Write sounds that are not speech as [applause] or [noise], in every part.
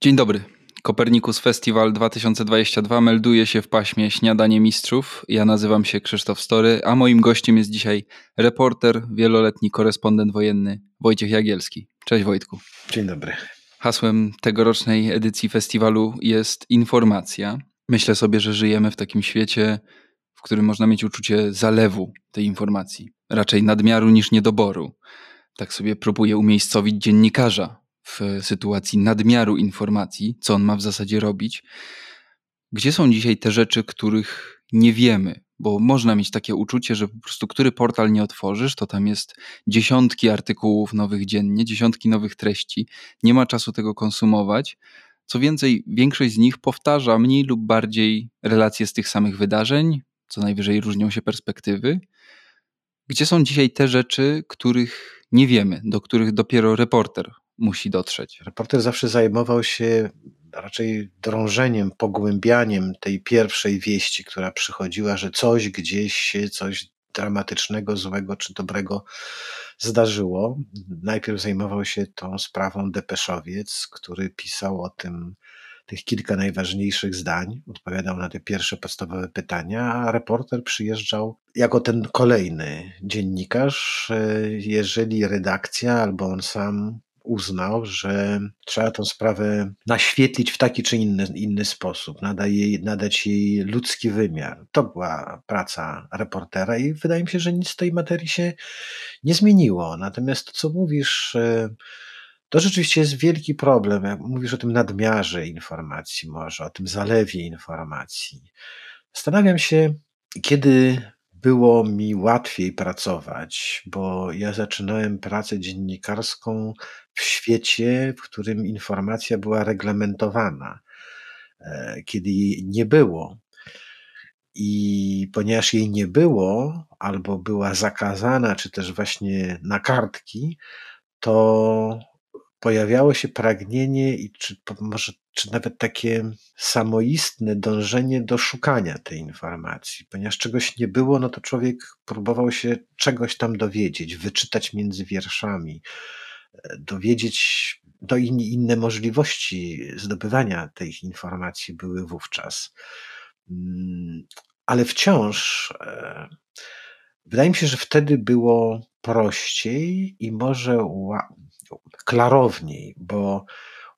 Dzień dobry. Kopernikus Festival 2022 melduje się w paśmie Śniadanie Mistrzów. Ja nazywam się Krzysztof Story, a moim gościem jest dzisiaj reporter, wieloletni korespondent wojenny Wojciech Jagielski. Cześć Wojtku. Dzień dobry. Hasłem tegorocznej edycji festiwalu jest informacja. Myślę sobie, że żyjemy w takim świecie, w którym można mieć uczucie zalewu tej informacji, raczej nadmiaru niż niedoboru. Tak sobie próbuję umiejscowić dziennikarza w sytuacji nadmiaru informacji, co on ma w zasadzie robić. Gdzie są dzisiaj te rzeczy, których nie wiemy? Bo można mieć takie uczucie, że po prostu który portal nie otworzysz, to tam jest dziesiątki artykułów nowych dziennie, dziesiątki nowych treści. Nie ma czasu tego konsumować. Co więcej, większość z nich powtarza mniej lub bardziej relacje z tych samych wydarzeń, co najwyżej różnią się perspektywy. Gdzie są dzisiaj te rzeczy, których nie wiemy, do których dopiero reporter musi dotrzeć? Reporter zawsze zajmował się raczej drążeniem, pogłębianiem tej pierwszej wieści, która przychodziła, że coś gdzieś się, coś dramatycznego, złego czy dobrego zdarzyło. Najpierw zajmował się tą sprawą Depeszowiec, który pisał o tym tych kilka najważniejszych zdań, odpowiadał na te pierwsze podstawowe pytania, a reporter przyjeżdżał jako ten kolejny dziennikarz, e, jeżeli redakcja albo on sam uznał, że trzeba tę sprawę naświetlić w taki czy inny, inny sposób, nada jej, nadać jej ludzki wymiar. To była praca reportera i wydaje mi się, że nic z tej materii się nie zmieniło. Natomiast to, co mówisz, e, to rzeczywiście jest wielki problem. Jak mówisz o tym nadmiarze informacji, może o tym zalewie informacji. Zastanawiam się, kiedy było mi łatwiej pracować, bo ja zaczynałem pracę dziennikarską w świecie, w którym informacja była reglamentowana, e, kiedy jej nie było. I ponieważ jej nie było, albo była zakazana, czy też właśnie na kartki, to pojawiało się pragnienie i czy może czy nawet takie samoistne dążenie do szukania tej informacji. Ponieważ czegoś nie było, no to człowiek próbował się czegoś tam dowiedzieć, wyczytać między wierszami, dowiedzieć, do in, inne możliwości zdobywania tych informacji były wówczas. Mm, ale wciąż e, wydaje mi się, że wtedy było prościej i może klarowniej, bo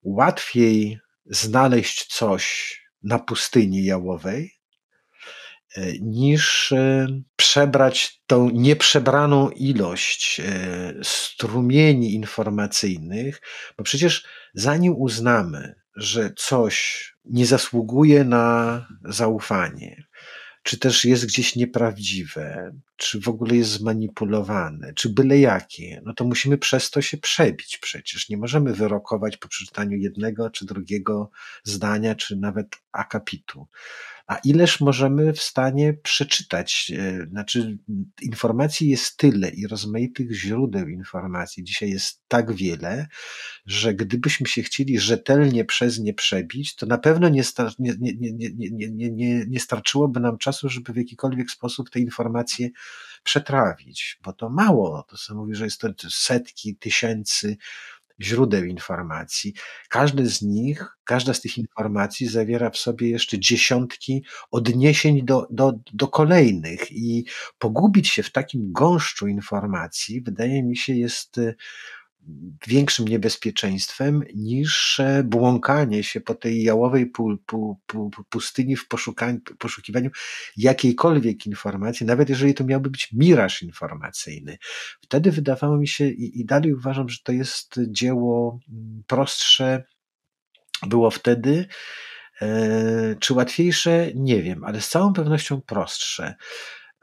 łatwiej znaleźć coś na pustyni jałowej, niż e, przebrać tą nieprzebraną ilość e, strumieni informacyjnych, bo przecież zanim uznamy, że coś nie zasługuje na zaufanie, czy też jest gdzieś nieprawdziwe, czy w ogóle jest zmanipulowane, czy byle jakie, no to musimy przez to się przebić przecież. Nie możemy wyrokować po przeczytaniu jednego czy drugiego zdania, czy nawet akapitu. A ileż możemy w stanie przeczytać? E, znaczy, informacji jest tyle i rozmaitych źródeł informacji dzisiaj jest tak wiele, że gdybyśmy się chcieli rzetelnie przez nie przebić, to na pewno nie, star nie, nie, nie, nie, nie, nie starczyłoby nam czasu, żeby w jakikolwiek sposób te informacje przetrawić, bo to mało. To co mówi, że jest to setki, tysięcy źródeł informacji. Każdy z nich, każda z tych informacji zawiera w sobie jeszcze dziesiątki odniesień do, do, do kolejnych i pogubić się w takim gąszczu informacji, wydaje mi się, jest większym niebezpieczeństwem niż e, błąkanie się po tej jałowej pu, pu, pu, pustyni w poszukiwaniu jakiejkolwiek informacji, nawet jeżeli to miałby być miraż informacyjny. Wtedy wydawało mi się i, i dalej uważam, że to jest dzieło mm, prostsze było wtedy, e, czy łatwiejsze? Nie wiem, ale z całą pewnością prostsze.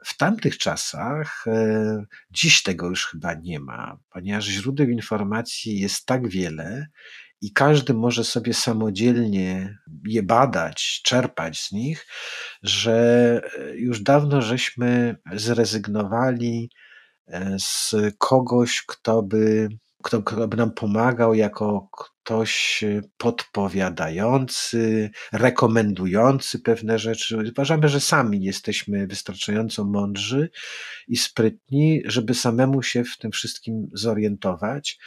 W tamtych czasach, e, dziś tego już chyba nie ma, ponieważ źródeł informacji jest tak wiele i każdy może sobie samodzielnie je badać, czerpać z nich, że e, już dawno żeśmy zrezygnowali e, z kogoś, kto by kto, kto by nam pomagał jako ktoś podpowiadający, rekomendujący pewne rzeczy. Uważamy, że sami jesteśmy wystarczająco mądrzy i sprytni, żeby samemu się w tym wszystkim zorientować.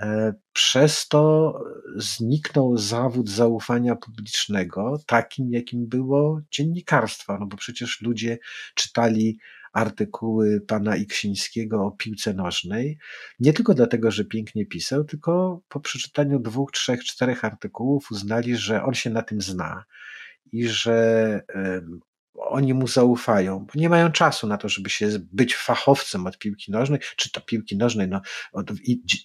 E, przez to zniknął zawód zaufania publicznego, takim jakim było dziennikarstwo, no bo przecież ludzie czytali artykuły pana Iksińskiego o piłce nożnej, nie tylko dlatego, że pięknie pisał, tylko po przeczytaniu dwóch, trzech, czterech artykułów uznali, że on się na tym zna i że oni mu zaufają, bo nie mają czasu na to, żeby się być fachowcem od piłki nożnej, czy to piłki nożnej, no, od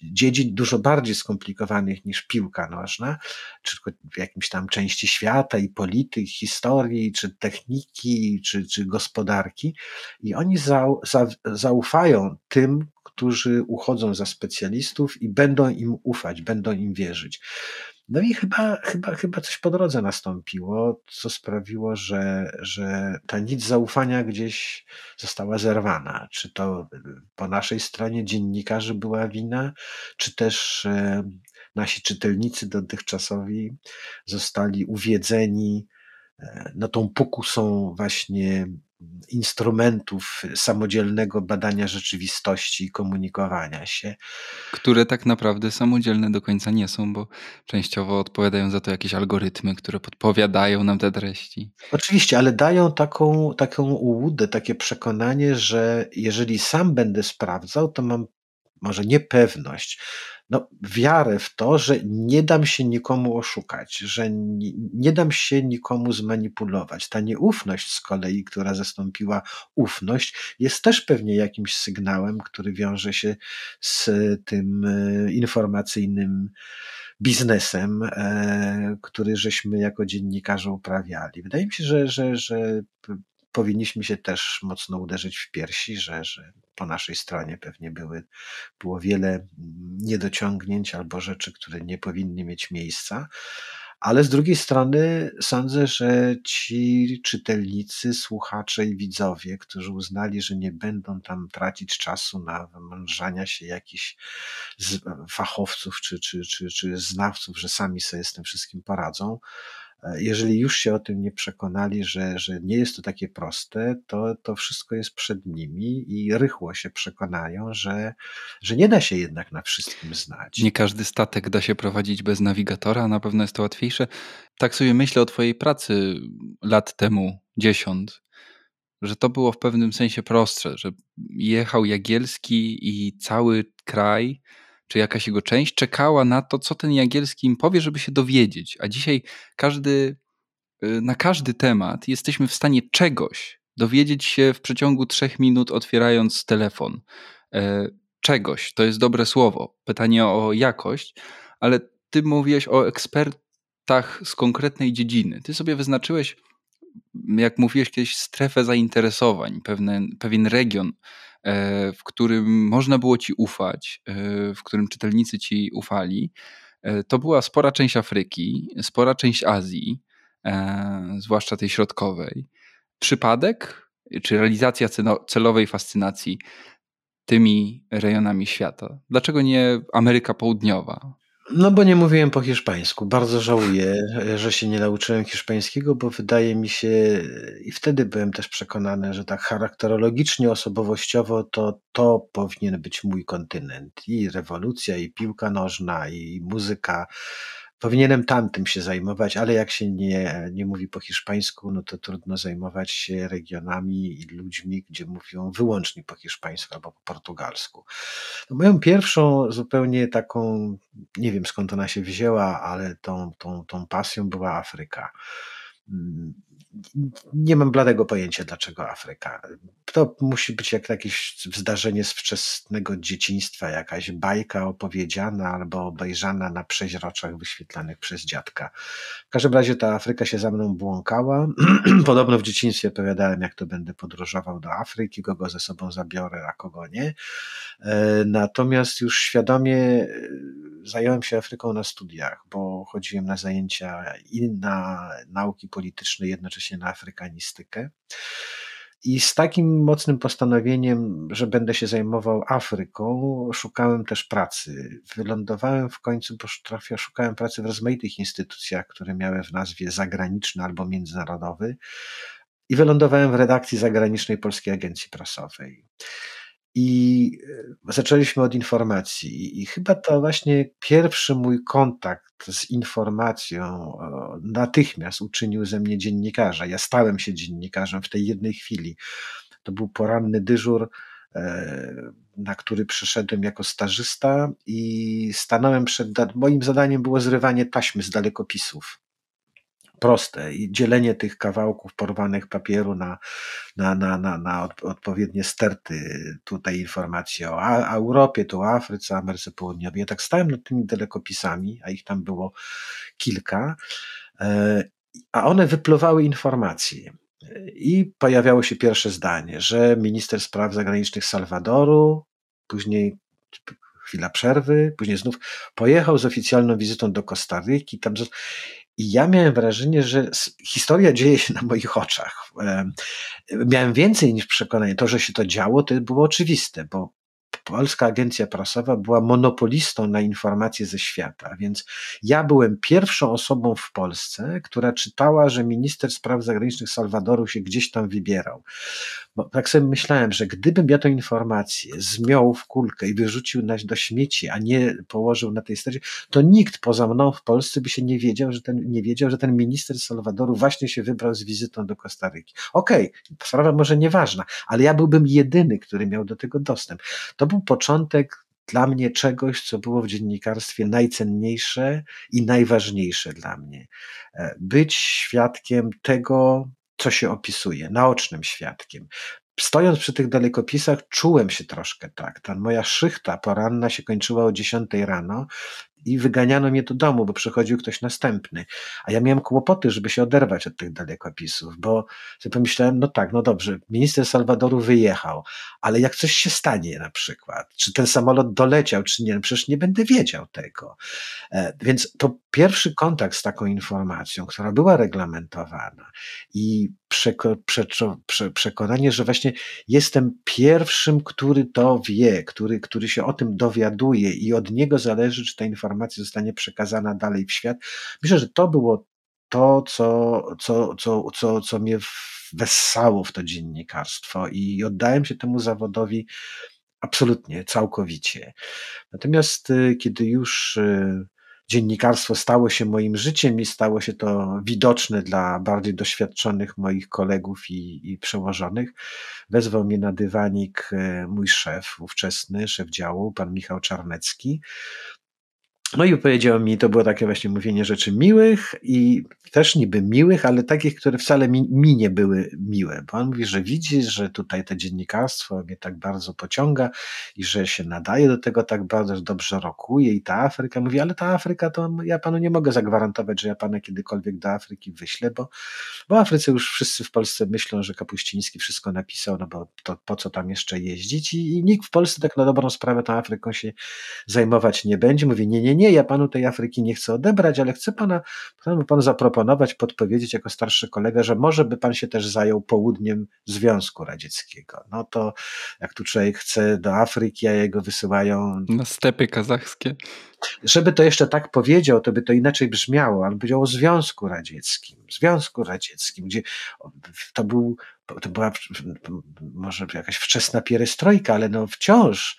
dziedzin dużo bardziej skomplikowanych niż piłka nożna, czy w jakimś tam części świata i polityki, historii, czy techniki, czy, czy gospodarki. I oni za, za, zaufają tym, którzy uchodzą za specjalistów i będą im ufać, będą im wierzyć. No i chyba, chyba, chyba coś po drodze nastąpiło, co sprawiło, że, że ta nic zaufania gdzieś została zerwana. Czy to po naszej stronie dziennikarzy była wina, czy też e, nasi czytelnicy dotychczasowi zostali uwiedzeni e, no, tą pokusą właśnie instrumentów samodzielnego badania rzeczywistości i komunikowania się. Które tak naprawdę samodzielne do końca nie są, bo częściowo odpowiadają za to jakieś algorytmy, które podpowiadają nam te treści. Oczywiście, ale dają taką, taką ułudę, takie przekonanie, że jeżeli sam będę sprawdzał, to mam może niepewność, no, wiarę w to, że nie dam się nikomu oszukać, że nie, nie, dam się nikomu zmanipulować. Ta nieufność z kolei, która zastąpiła ufność, jest też pewnie jakimś sygnałem, który wiąże się z tym e, informacyjnym biznesem, e, który żeśmy jako dziennikarze uprawiali. Wydaje mi się, że, że, że powinniśmy się też mocno uderzyć w piersi, że, że po naszej stronie pewnie były, było wiele niedociągnięć albo rzeczy, które nie powinny mieć miejsca. Ale z drugiej strony sądzę, że ci czytelnicy, słuchacze i widzowie, którzy uznali, że nie będą tam tracić czasu na wymądrzania się jakichś fachowców czy, czy, czy, czy znawców, że sami sobie z tym wszystkim poradzą, jeżeli już się o tym nie przekonali, że, że nie jest to takie proste, to, to wszystko jest przed nimi i rychło się przekonają, że, że nie da się jednak na wszystkim znać. Nie każdy statek da się prowadzić bez nawigatora, na pewno jest to łatwiejsze. Tak sobie myślę o Twojej pracy lat temu, dziesiąt, że to było w pewnym sensie prostsze, że jechał Jagielski i cały kraj czy jakaś jego część czekała na to, co ten Jagielski im powie, żeby się dowiedzieć. A dzisiaj każdy, y, na każdy temat jesteśmy w stanie czegoś dowiedzieć się w przeciągu trzech minut, otwierając telefon. E, czegoś, to jest dobre słowo. Pytanie o jakość, ale ty mówiłeś o ekspertach z konkretnej dziedziny. Ty sobie wyznaczyłeś, jak mówiłeś kiedyś, strefę zainteresowań, pewien, region w którym można było ci ufać, e, w którym czytelnicy ci ufali, e, to była spora część Afryki, spora część Azji, zwłaszcza tej środkowej. Przypadek czy realizacja celowej fascynacji tymi rejonami świata? Dlaczego nie Ameryka Południowa? No bo nie mówiłem po hiszpańsku. Bardzo żałuję, że się nie nauczyłem hiszpańskiego, bo wydaje mi się, i wtedy byłem też przekonany, że tak charakterologicznie, osobowościowo to to powinien być mój kontynent. I rewolucja, i piłka nożna, i muzyka, Powinienem tamtym się zajmować, ale jak się nie, nie mówi po hiszpańsku, no to trudno zajmować się regionami i ludźmi, gdzie mówią wyłącznie po hiszpańsku albo po portugalsku. No moją pierwszą zupełnie taką, nie wiem skąd ona się wzięła, ale tą, tą, tą pasją była Afryka. Nie mam bladego pojęcia, dlaczego Afryka. To musi być jak jakieś zdarzenie z wczesnego dzieciństwa, jakaś bajka opowiedziana albo obejrzana na przeźroczach wyświetlanych przez dziadka. W każdym razie ta Afryka się za mną błąkała. [clears throat] Podobno w dzieciństwie opowiadałem, jak to będę podróżował do Afryki, kogo ze sobą zabiorę, a kogo nie. E, natomiast już świadomie zająłem się Afryką na studiach, bo chodziłem na zajęcia i na nauki polityczne, jednocześnie na afrykanistykę. I z takim mocnym postanowieniem, że będę się zajmował Afryką, szukałem też pracy. Wylądowałem w końcu, bo trafia, szukałem pracy w rozmaitych instytucjach, które miały w nazwie zagraniczny albo międzynarodowy. I wylądowałem w redakcji zagranicznej Polskiej Agencji Prasowej. I e, zaczęliśmy od informacji. I chyba to właśnie pierwszy mój kontakt z informacją natychmiast uczynił ze mnie dziennikarza. Ja stałem się dziennikarzem w tej jednej chwili. To był poranny dyżur, e, na który przyszedłem jako stażysta i stanąłem przed. Moim zadaniem było zrywanie taśmy z dalekopisów proste i dzielenie tych kawałków porwanych papieru na, na, na, na, na odpowiednie sterty. Tutaj informacje o Europie, tu Afryce, Ameryce Południowej. Ja tak stałem nad tymi dalekopisami, a ich tam było kilka, e, a one wypluwały informacje. I pojawiało się pierwsze zdanie, że minister spraw zagranicznych Salwadoru, później chwila przerwy, później znów pojechał z oficjalną wizytą do Kostaryki. Tam i ja miałem wrażenie, że historia dzieje się na moich oczach. Miałem więcej niż przekonanie. To, że się to działo, to było oczywiste, bo Polska Agencja Prasowa była monopolistą na informacje ze świata, więc ja byłem pierwszą osobą w Polsce, która czytała, że minister spraw zagranicznych Salwadoru się gdzieś tam wybierał. Bo tak sobie myślałem, że gdybym ja tę informację zmiął w kulkę i wyrzucił na, do śmieci, a nie położył na tej stacji, to nikt poza mną w Polsce by się nie wiedział, że ten, nie wiedział, że ten minister Salwadoru właśnie się wybrał z wizytą do Kostaryki. Okej, okay, sprawa może nieważna, ale ja byłbym jedyny, który miał do tego dostęp. To był początek dla mnie czegoś, co było w dziennikarstwie najcenniejsze i najważniejsze dla mnie. E, być świadkiem tego, co się opisuje, naocznym świadkiem. Stojąc przy tych dalekopisach, czułem się troszkę tak. Ta moja szychta poranna się kończyła o 10 rano i wyganiano mnie do domu, bo przychodził ktoś następny. A ja miałem kłopoty, żeby się oderwać od tych dalekopisów, bo sobie pomyślałem, no tak, no dobrze, minister Salwadoru wyjechał, ale jak coś się stanie na przykład, czy ten samolot doleciał, czy nie, no przecież nie będę wiedział tego. E, więc to pierwszy kontakt z taką informacją, która była reglamentowana i przeko, prze, prze, przekonanie, że właśnie jestem pierwszym, który to wie, który, który się o tym dowiaduje i od niego zależy, czy ta informacja zostanie przekazana dalej w świat. Myślę, że to było to, co, co, co, co, co mnie wessało w to dziennikarstwo i oddałem się temu zawodowi absolutnie, całkowicie. Natomiast y, kiedy już y, dziennikarstwo stało się moim życiem i stało się to widoczne dla bardziej doświadczonych moich kolegów i, i przełożonych. Wezwał mnie na dywanik e, mój szef, ówczesny szef działu, pan Michał Czarnecki, no i powiedział mi, to było takie właśnie mówienie rzeczy miłych i też niby miłych, ale takich, które wcale mi, mi, nie były miłe. Bo on mówi, że widzi, że tutaj to dziennikarstwo mnie tak bardzo pociąga i że się nadaje do tego tak bardzo, że dobrze rokuje i ta Afryka. Mówi, ale ta Afryka to ja panu nie mogę zagwarantować, że ja pana kiedykolwiek do Afryki wyślę, bo, bo Afryce już wszyscy w Polsce myślą, że Kapuściński wszystko napisał, no bo to po co tam jeszcze jeździć i, i nikt w Polsce tak na dobrą sprawę tą Afryką się zajmować nie będzie. Mówi, nie, nie, nie, nie, ja panu tej Afryki nie chcę odebrać, ale chcę pana, panu zaproponować, podpowiedzieć jako starszy kolega, że może by pan się też zajął południem Związku Radzieckiego. No to jak tu człowiek chce do Afryki, a jego wysyłają. Na stepy kazachskie. Żeby to jeszcze tak powiedział, to by to inaczej brzmiało, ale powiedział o Związku Radzieckim. Związku Radzieckim, gdzie to był, to była może jakaś wczesna pierestrojka, ale no wciąż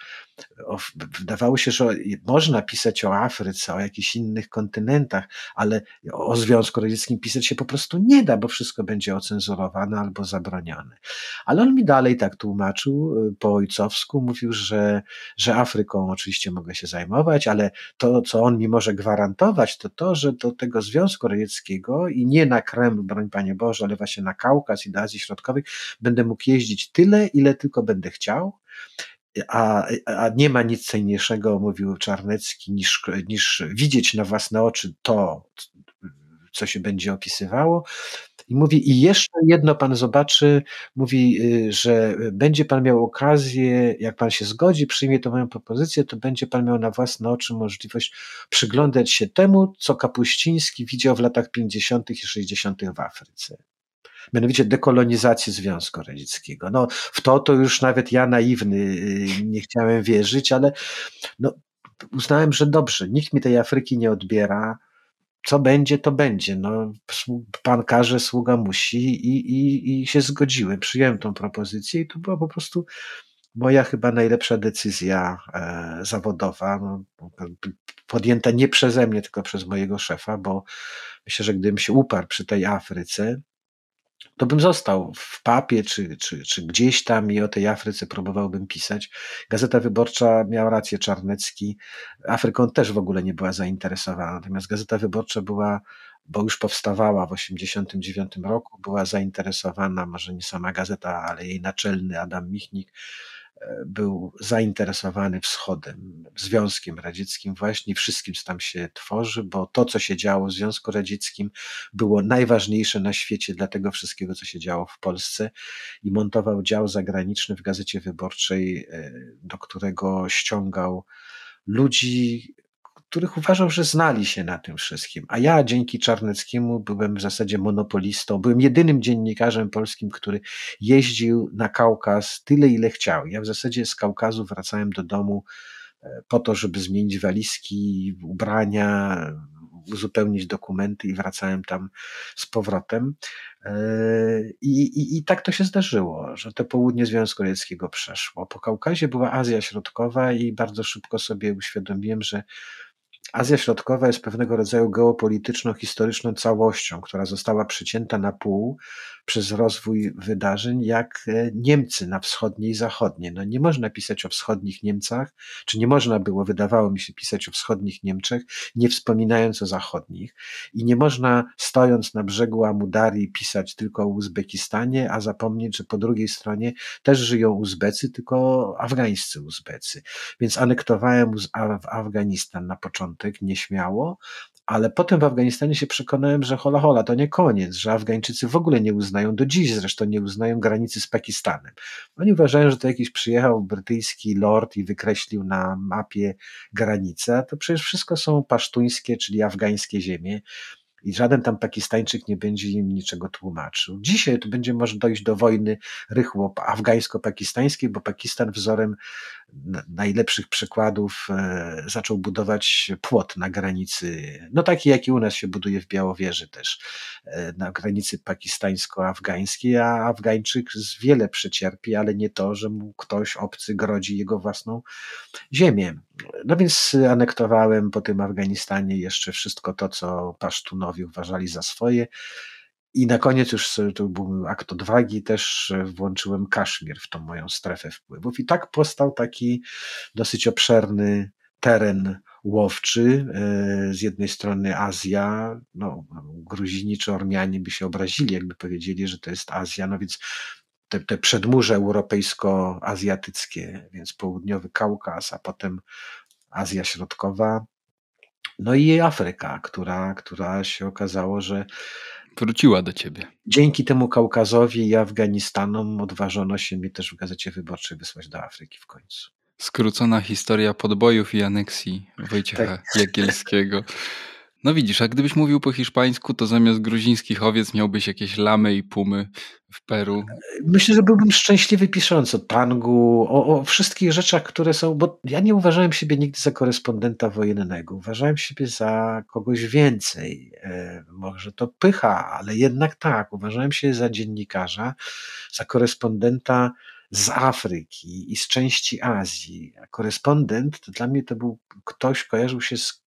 wydawało się, że można pisać o Afryce, o jakichś innych kontynentach, ale o Związku Radzieckim pisać się po prostu nie da, bo wszystko będzie ocenzurowane albo zabronione. Ale on mi dalej tak tłumaczył y, po ojcowsku, mówił, że, że Afryką oczywiście mogę się zajmować, ale to, co on mi może gwarantować, to to, że do tego Związku Radzieckiego i nie na Kreml, broń Panie Boże, ale właśnie na Kaukaz i do Azji Środkowej będę mógł jeździć tyle, ile tylko będę chciał a, a nie ma nic cenniejszego, mówił Czarnecki, niż, niż widzieć na własne oczy to, co się będzie opisywało. I mówi, i jeszcze jedno pan zobaczy, mówi, y, że będzie pan miał okazję, jak pan się zgodzi, przyjmie tę moją propozycję, to będzie pan miał na własne oczy możliwość przyglądać się temu, co Kapuściński widział w latach 50. i 60. w Afryce mianowicie dekolonizacji Związku Radzieckiego. No, w to to już nawet ja naiwny y, nie chciałem wierzyć, ale no, uznałem, że dobrze, nikt mi tej Afryki nie odbiera, co będzie, to będzie. No, pan każe, sługa musi i, i, i się zgodziłem. Przyjąłem tą propozycję i to była po prostu moja chyba najlepsza decyzja e, zawodowa, no, podjęta nie przeze mnie, tylko przez mojego szefa, bo myślę, że gdybym się uparł przy tej Afryce, to bym został w papie, czy, czy, czy gdzieś tam i o tej Afryce próbowałbym pisać. Gazeta Wyborcza miała rację, Czarnecki. Afryką też w ogóle nie była zainteresowana, natomiast Gazeta Wyborcza była, bo już powstawała w 1989 roku, była zainteresowana, może nie sama gazeta, ale jej naczelny Adam Michnik, był zainteresowany wschodem, Związkiem Radzieckim, właśnie wszystkim, co tam się tworzy, bo to, co się działo w Związku Radzieckim, było najważniejsze na świecie dla tego wszystkiego, co się działo w Polsce i montował dział zagraniczny w Gazecie Wyborczej, e, do którego ściągał ludzi, których uważał, że znali się na tym wszystkim. A ja dzięki Czarneckiemu byłem w zasadzie monopolistą. Byłem jedynym dziennikarzem polskim, który jeździł na Kaukaz tyle, ile chciał. Ja w zasadzie z Kaukazu wracałem do domu e, po to, żeby zmienić walizki, ubrania, uzupełnić dokumenty i wracałem tam z powrotem. E, I, i, I tak to się zdarzyło, że to południe Związku Radzieckiego przeszło. Po Kaukazie była Azja Środkowa i bardzo szybko sobie uświadomiłem, że Azja Środkowa jest pewnego rodzaju geopolityczno-historyczną całością, która została przycięta na pół przez rozwój wydarzeń, jak e, Niemcy na wschodniej i zachodniej. No nie można pisać o wschodnich Niemcach, czy nie można było, wydawało mi się, pisać o wschodnich Niemczech, nie wspominając o zachodnich. I nie można, stojąc na brzegu Amudarii, pisać tylko o Uzbekistanie, a zapomnieć, że po drugiej stronie też żyją Uzbecy, tylko afgańscy Uzbecy. Więc anektowałem Afganistan na początek nieśmiało, ale potem w Afganistanie się przekonałem, że hola hola, to nie koniec, że Afgańczycy w ogóle nie uznają, do dziś zresztą nie uznają granicy z Pakistanem. Oni uważają, że to jakiś przyjechał brytyjski lord i wykreślił na mapie granicę, a to przecież wszystko są pasztuńskie, czyli afgańskie ziemie i żaden tam Pakistańczyk nie będzie im niczego tłumaczył. Dzisiaj to będzie może dojść do wojny rychło afgańsko-pakistańskiej, bo Pakistan wzorem najlepszych przykładów e, zaczął budować płot na granicy, no taki jaki u nas się buduje w Białowieży też, e, na granicy pakistańsko-afgańskiej, a Afgańczyk wiele przecierpi, ale nie to, że mu ktoś obcy grodzi jego własną ziemię. No więc anektowałem po tym Afganistanie jeszcze wszystko to, co Pasztunowi uważali za swoje. I na koniec już to był akt odwagi, też włączyłem Kaszmir w tą moją strefę wpływów. I tak powstał taki dosyć obszerny teren łowczy. E, z jednej strony Azja, no, Gruzini czy Ormianie by się obrazili, jakby powiedzieli, że to jest Azja, no więc te, te przedmurze europejsko-azjatyckie, więc południowy Kaukaz, a potem Azja Środkowa, no i Afryka, która, która się okazało, że wróciła do ciebie. Dzięki temu Kaukazowi i Afganistanom odważono się mnie też w Gazecie Wyborczej wysłać do Afryki w końcu. Skrócona historia podbojów i aneksji Wojciecha tak. Jagielskiego. [laughs] No widzisz, a gdybyś mówił po hiszpańsku, to zamiast gruzińskich owiec miałbyś jakieś lamy i pumy w Peru. Myślę, że byłbym szczęśliwy pisząc o tangu, o, o, wszystkich rzeczach, które są, bo ja nie uważałem siebie nigdy za korespondenta wojennego. Uważałem siebie za kogoś więcej. E, może to pycha, ale jednak tak. Uważałem się za dziennikarza, za korespondenta z Afryki i z części Azji. A korespondent to dla mnie to był ktoś, kojarzył się z,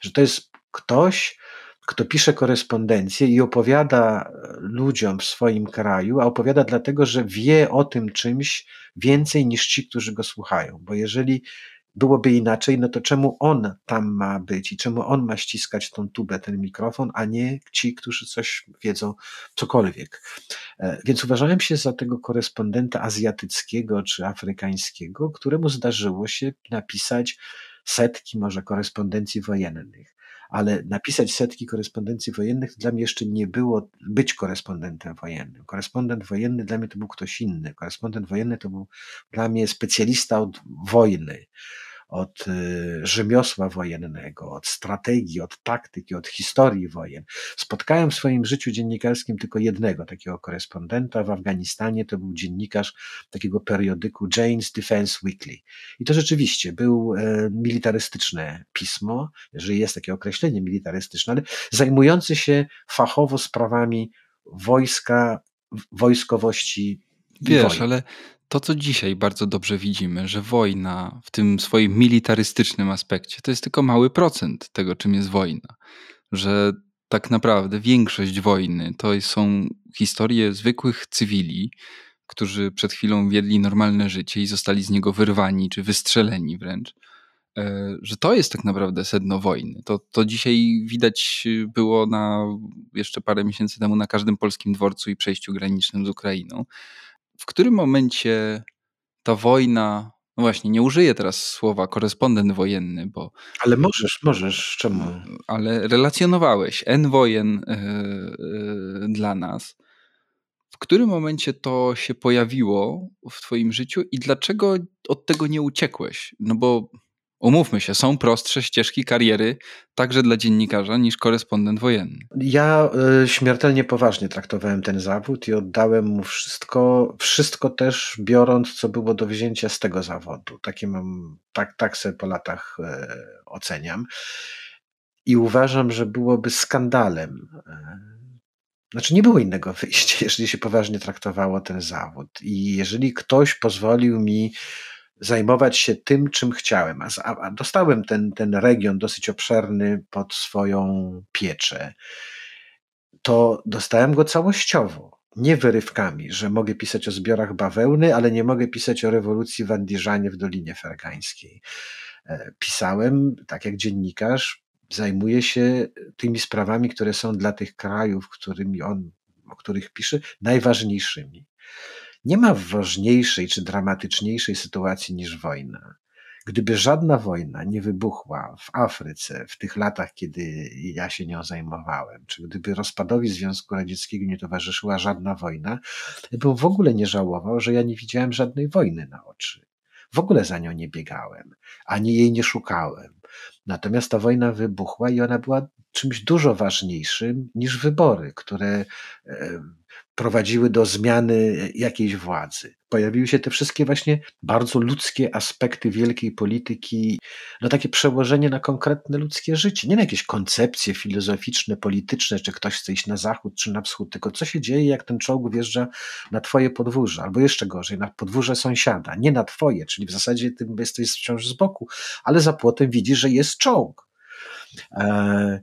że to jest ktoś, kto pisze korespondencję i opowiada ludziom w swoim kraju, a opowiada dlatego, że wie o tym czymś więcej niż ci, którzy go słuchają. Bo jeżeli byłoby inaczej, no to czemu on tam ma być i czemu on ma ściskać tą tubę, ten mikrofon, a nie ci, którzy coś wiedzą, cokolwiek. E, więc uważałem się za tego korespondenta azjatyckiego czy afrykańskiego, któremu zdarzyło się napisać setki może korespondencji wojennych ale napisać setki korespondencji wojennych dla mnie jeszcze nie było być korespondentem wojennym. Korespondent wojenny dla mnie to był ktoś inny. Korespondent wojenny to był dla mnie specjalista od wojny od y, rzemiosła wojennego, od strategii, od taktyki, od historii wojen. Spotkałem w swoim życiu dziennikarskim tylko jednego takiego korespondenta w Afganistanie. To był dziennikarz takiego periodyku Jane's Defense Weekly. I to rzeczywiście był e, militarystyczne pismo, jeżeli jest takie określenie militarystyczne, ale zajmujący się fachowo sprawami wojska, wojskowości Wiesz, ale to, co dzisiaj bardzo dobrze widzimy, że wojna w tym swoim militarystycznym aspekcie to jest tylko mały procent tego, czym jest wojna. Że tak naprawdę większość wojny to są historie zwykłych cywili, którzy przed chwilą wiedli normalne życie i zostali z niego wyrwani czy wystrzeleni wręcz. E, że to jest tak naprawdę sedno wojny. To, to dzisiaj widać było na, jeszcze parę miesięcy temu na każdym polskim dworcu i przejściu granicznym z Ukrainą. W którym momencie ta wojna, no właśnie, nie użyję teraz słowa korespondent wojenny, bo. Ale możesz, możesz, czemu? Ale relacjonowałeś N wojen yy, yy, dla nas. W którym momencie to się pojawiło w Twoim życiu i dlaczego od tego nie uciekłeś? No bo Umówmy się, są prostsze ścieżki kariery także dla dziennikarza niż korespondent wojenny. Ja y, śmiertelnie poważnie traktowałem ten zawód i oddałem mu wszystko, wszystko też biorąc, co było do wzięcia z tego zawodu. Takie mam, tak, tak sobie po latach y, oceniam. I uważam, że byłoby skandalem. Y, znaczy, nie było innego wyjścia, [laughs] jeżeli się poważnie traktowało ten zawód. I jeżeli ktoś pozwolił mi zajmować się tym, czym chciałem. A, a dostałem ten, ten region dosyć obszerny pod swoją pieczę. To dostałem go całościowo, nie wyrywkami, że mogę pisać o zbiorach bawełny, ale nie mogę pisać o rewolucji w Andiżanie w Dolinie Fergańskiej. E, pisałem, tak jak dziennikarz, zajmuję się tymi sprawami, które są dla tych krajów, którymi on, o których pisze, najważniejszymi. Nie ma ważniejszej czy dramatyczniejszej sytuacji niż wojna. Gdyby żadna wojna nie wybuchła w Afryce w tych latach, kiedy ja się nią zajmowałem, czy gdyby rozpadowi Związku Radzieckiego nie towarzyszyła żadna wojna, bym w ogóle nie żałował, że ja nie widziałem żadnej wojny na oczy. W ogóle za nią nie biegałem, ani jej nie szukałem. Natomiast ta wojna wybuchła i ona była czymś dużo ważniejszym niż wybory, które e, prowadziły do zmiany jakiejś władzy. Pojawiły się te wszystkie właśnie bardzo ludzkie aspekty wielkiej polityki, no takie przełożenie na konkretne ludzkie życie, nie na jakieś koncepcje filozoficzne, polityczne, czy ktoś chce iść na zachód czy na wschód, tylko co się dzieje, jak ten czołg wjeżdża na twoje podwórze, albo jeszcze gorzej, na podwórze sąsiada, nie na twoje, czyli w zasadzie ty jesteś wciąż z boku, ale za płotem widzisz, że jest czołg. Eee,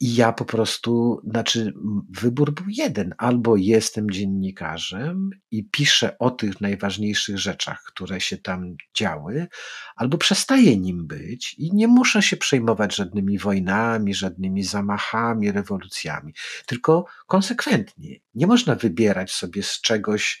i ja po prostu, znaczy, wybór był jeden: albo jestem dziennikarzem i piszę o tych najważniejszych rzeczach, które się tam działy, albo przestaję nim być i nie muszę się przejmować żadnymi wojnami, żadnymi zamachami, rewolucjami, tylko konsekwentnie. Nie można wybierać sobie z czegoś,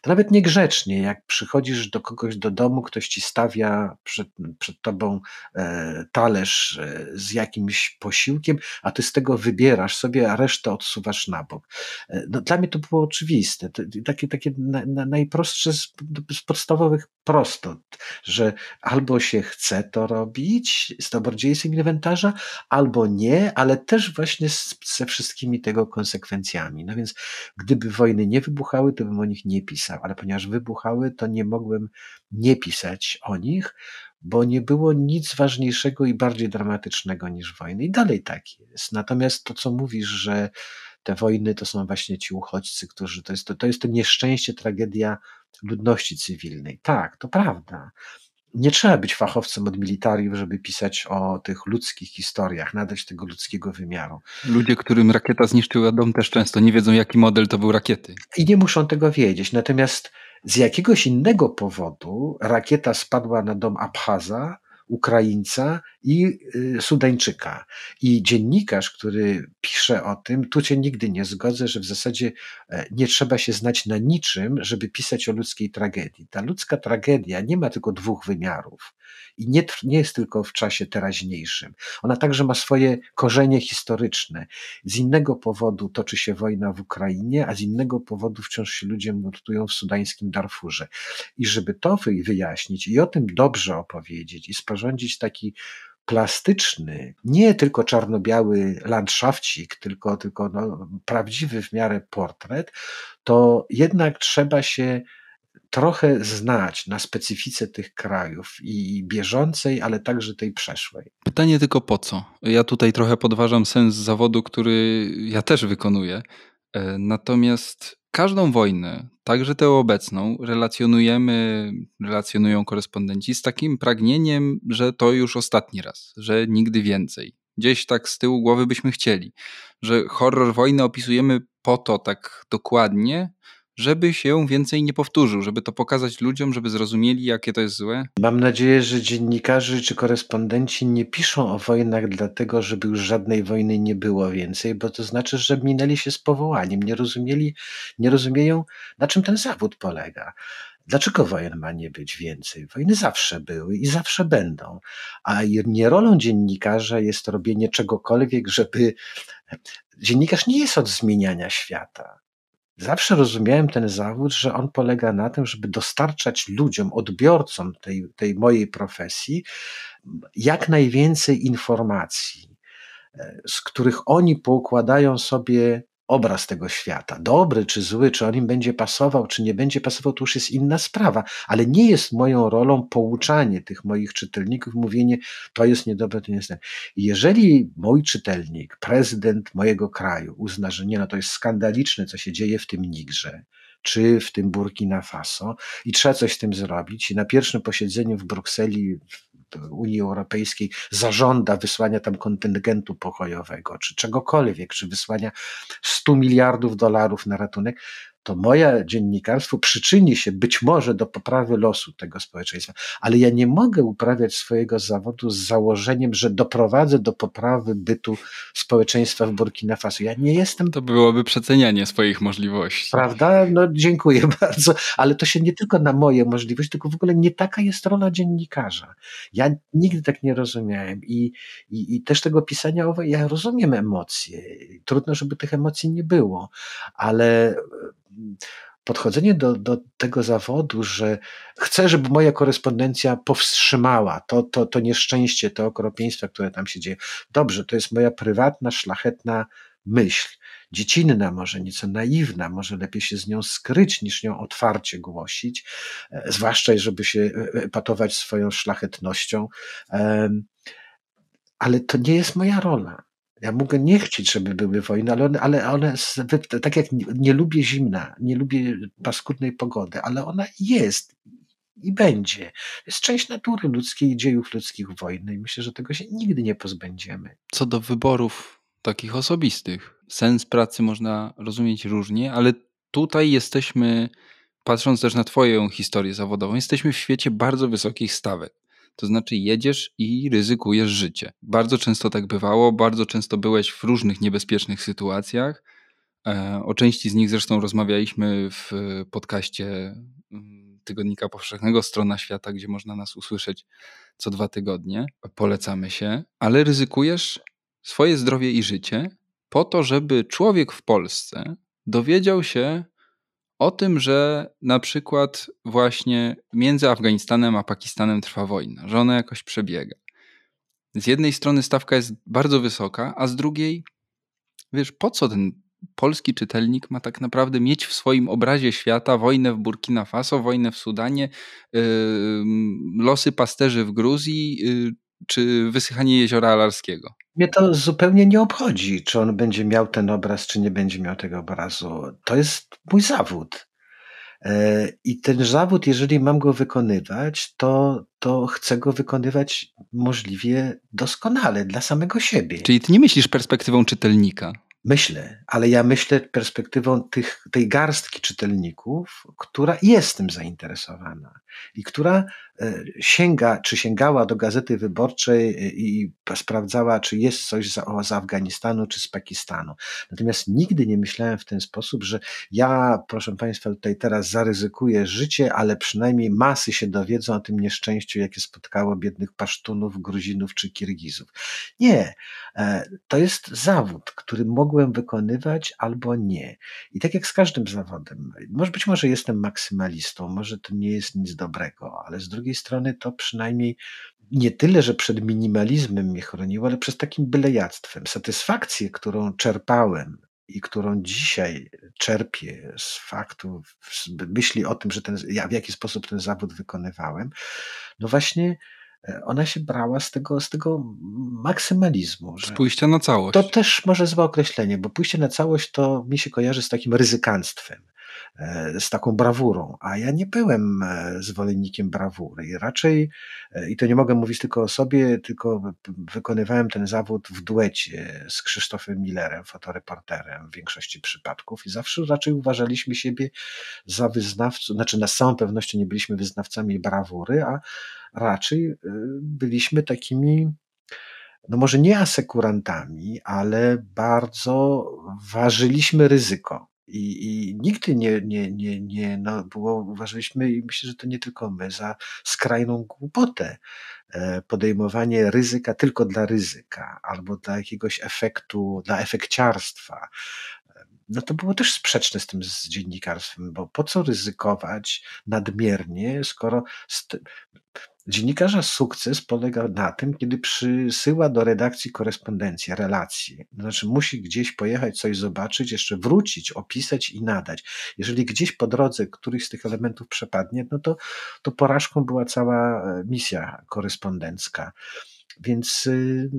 to nawet niegrzecznie, jak przychodzisz do kogoś do domu, ktoś ci stawia przed, przed tobą e, talerz e, z jakimś posiłkiem, a ty z tego wybierasz sobie, a resztę odsuwasz na bok. E, no, dla mnie to było oczywiste, to, takie, takie na, na najprostsze z, z podstawowych prostot, że albo się chce to robić z dobrodziejstwem inwentarza, albo nie, ale też właśnie z, ze wszystkimi tego konsekwencjami. No więc gdyby wojny nie wybuchały, to o nich nie pisał, ale ponieważ wybuchały, to nie mogłem nie pisać o nich, bo nie było nic ważniejszego i bardziej dramatycznego niż wojny. I dalej tak jest. Natomiast to, co mówisz, że te wojny to są właśnie ci uchodźcy, którzy to jest to, to jest to nieszczęście, tragedia ludności cywilnej. Tak, to prawda. Nie trzeba być fachowcem od militariów, żeby pisać o tych ludzkich historiach, nadać tego ludzkiego wymiaru. Ludzie, którym rakieta zniszczyła dom, też często nie wiedzą, jaki model to był rakiety. I nie muszą tego wiedzieć. Natomiast z jakiegoś innego powodu rakieta spadła na dom Abchaza, Ukraińca i y, Sudańczyka. I dziennikarz, który pisze o tym, tu cię nigdy nie zgodzę, że w zasadzie e, nie trzeba się znać na niczym, żeby pisać o ludzkiej tragedii. Ta ludzka tragedia nie ma tylko dwóch wymiarów i nie, nie jest tylko w czasie teraźniejszym. Ona także ma swoje korzenie historyczne. Z innego powodu toczy się wojna w Ukrainie, a z innego powodu wciąż się ludzie mordują w sudańskim Darfurze. I żeby to wyjaśnić i o tym dobrze opowiedzieć i sporządzić taki plastyczny, nie tylko czarno-biały landszafcik, tylko, tylko no, prawdziwy w miarę portret, to jednak trzeba się trochę znać na specyfice tych krajów i bieżącej, ale także tej przeszłej. Pytanie tylko po co? Ja tutaj trochę podważam sens zawodu, który ja też wykonuję. E, natomiast każdą wojnę, także tę obecną, relacjonujemy, relacjonują korespondenci z takim pragnieniem, że to już ostatni raz, że nigdy więcej. Gdzieś tak z tyłu głowy byśmy chcieli, że horror wojny opisujemy po to tak dokładnie, żeby się więcej nie powtórzył, żeby to pokazać ludziom, żeby zrozumieli, jakie to jest złe? Mam nadzieję, że dziennikarze czy korespondenci nie piszą o wojnach dlatego, żeby już żadnej wojny nie było więcej, bo to znaczy, że minęli się z powołaniem, nie rozumieli, nie rozumieją, na czym ten zawód polega. Dlaczego wojen ma nie być więcej? Wojny zawsze były i zawsze będą. A nie rolą dziennikarza jest robienie czegokolwiek, żeby. Dziennikarz nie jest od zmieniania świata. Zawsze rozumiałem ten zawód, że on polega na tym, żeby dostarczać ludziom, odbiorcom tej, tej mojej profesji, jak najwięcej informacji, e, z których oni poukładają sobie obraz tego świata. Dobry czy zły, czy on im będzie pasował, czy nie będzie pasował, to już jest inna sprawa, ale nie jest moją rolą pouczanie tych moich czytelników, mówienie, to jest niedobre, to nie jest. Jeżeli mój czytelnik, prezydent mojego kraju uzna, że nie, no to jest skandaliczne, co się dzieje w tym Nigrze, czy w tym Burkina Faso i trzeba coś z tym zrobić. I na pierwszym posiedzeniu w Brukseli Unii Europejskiej zażąda wysłania tam kontyngentu pokojowego, czy czegokolwiek, czy wysłania 100 miliardów dolarów na ratunek, to moje dziennikarstwo przyczyni się być może do poprawy losu tego społeczeństwa, ale ja nie mogę uprawiać swojego zawodu z założeniem, że doprowadzę do poprawy bytu społeczeństwa w Burkina Faso. Ja nie jestem. To byłoby przecenianie swoich możliwości. Prawda? No dziękuję [laughs] bardzo, ale to się nie tylko na moje możliwości, tylko w ogóle nie taka jest rola dziennikarza. Ja nigdy tak nie rozumiałem i, i, i też tego pisania ja rozumiem emocje. Trudno, żeby tych emocji nie było, ale podchodzenie do, do tego zawodu, że chcę, żeby moja korespondencja powstrzymała to, to, to nieszczęście, te okropieństwa, które tam się dzieje. Dobrze, to jest moja prywatna, szlachetna myśl. Dziecinna, może nieco naiwna, może lepiej się z nią skryć, niż ją otwarcie głosić, e, zwłaszcza, żeby się e, patować swoją szlachetnością. Ale to nie jest moja rola. Ja mogę nie chcieć, żeby były wojny, ale one, ale one tak jak nie, nie lubię zimna, nie lubię paskudnej pogody, ale ona jest i będzie. Jest część natury ludzkiej dziejów ludzkich wojny i myślę, że tego się nigdy nie pozbędziemy. Co do wyborów takich osobistych, sens pracy można rozumieć różnie, ale tutaj jesteśmy, patrząc też na Twoją historię zawodową, jesteśmy w świecie bardzo wysokich stawek. To znaczy jedziesz i ryzykujesz życie. Bardzo często tak bywało, bardzo często byłeś w różnych niebezpiecznych sytuacjach. E, o części z nich zresztą rozmawialiśmy w podcaście mm, Tygodnika Powszechnego Strona Świata, gdzie można nas usłyszeć co dwa tygodnie. Polecamy się, ale ryzykujesz swoje zdrowie i życie po to, żeby człowiek w Polsce dowiedział się o tym, że na przykład właśnie między Afganistanem a Pakistanem trwa wojna, że ona jakoś przebiega. Z jednej strony stawka jest bardzo wysoka, a z drugiej, wiesz, po co ten polski czytelnik ma tak naprawdę mieć w swoim obrazie świata wojnę w Burkina Faso, wojnę w Sudanie, yy, losy pasterzy w Gruzji, yy, czy wysychanie jeziora Alarskiego? Mnie to zupełnie nie obchodzi, czy on będzie miał ten obraz, czy nie będzie miał tego obrazu. To jest mój zawód. E, I ten zawód, jeżeli mam go wykonywać, to, to chcę go wykonywać możliwie doskonale dla samego siebie. Czyli ty nie myślisz perspektywą czytelnika? Myślę, ale ja myślę perspektywą tych, tej garstki czytelników, która jest tym zainteresowana i która sięga, czy sięgała do gazety wyborczej e, i sprawdzała, czy jest coś z, z Afganistanu, czy z Pakistanu. Natomiast nigdy nie myślałem w ten sposób, że ja, proszę Państwa, tutaj teraz zaryzykuję życie, ale przynajmniej masy się dowiedzą o tym nieszczęściu, jakie spotkało biednych Pasztunów, Gruzinów czy Kirgizów. Nie, e, to jest zawód, który mogłem wykonywać albo nie. I tak jak z każdym zawodem, może być może jestem maksymalistą, może to nie jest nic dobrego, ale z drugiej strony to przynajmniej nie tyle, że przed minimalizmem mnie chroniło, ale przez takim bylejactwem. Satysfakcję, którą czerpałem i którą dzisiaj czerpię z faktu, z myśli o tym, że ten, ja w jaki sposób ten zawód wykonywałem, no właśnie e, ona się brała z tego, z tego maksymalizmu. Z pójścia na całość. To też może złe określenie, bo pójście na całość to mi się kojarzy z takim ryzykanstwem z taką brawurą, a ja nie byłem e, zwolennikiem brawury i raczej, e, i to nie mogę mówić tylko o sobie, tylko wykonywałem ten zawód w duecie z Krzysztofem Millerem, fotoreporterem w większości przypadków i zawsze raczej uważaliśmy siebie za wyznawców, znaczy na całą pewnością nie byliśmy wyznawcami brawury, a raczej byliśmy takimi no może nie asekurantami, ale bardzo ważyliśmy ryzyko. I, I, nigdy nie, nie, nie, nie no było, uważaliśmy, i myślę, że to nie tylko my, za skrajną głupotę. E, podejmowanie ryzyka tylko dla ryzyka, albo dla jakiegoś efektu, dla efekciarstwa. No to było też sprzeczne z tym z dziennikarstwem, bo po co ryzykować nadmiernie, skoro Dziennikarza sukces polega na tym, kiedy przysyła do redakcji korespondencję, relacje. Znaczy musi gdzieś pojechać, coś zobaczyć, jeszcze wrócić, opisać i nadać. Jeżeli gdzieś po drodze któryś z tych elementów przepadnie, no to, to porażką była cała misja korespondencka. Więc y,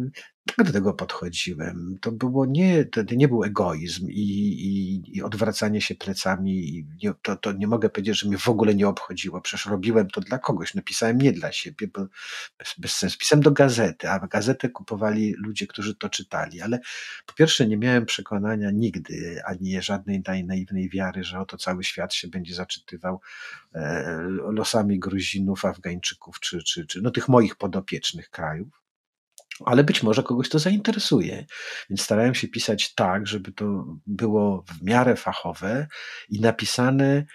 tak do tego podchodziłem. To było nie, to nie był egoizm i, i, i odwracanie się plecami. Nie, to, to nie mogę powiedzieć, że mnie w ogóle nie obchodziło. Przecież robiłem to dla kogoś. Napisałem nie dla siebie, bo bez, bez sensu. Pisałem do gazety, a gazetę kupowali ludzie, którzy to czytali. Ale po pierwsze nie miałem przekonania nigdy, ani żadnej naiwnej wiary, że oto cały świat się będzie zaczytywał e, losami Gruzinów, Afgańczyków, czy, czy, czy no, tych moich podopiecznych krajów ale być może kogoś to zainteresuje. Więc starałem się pisać tak, żeby to było w miarę fachowe i napisane e,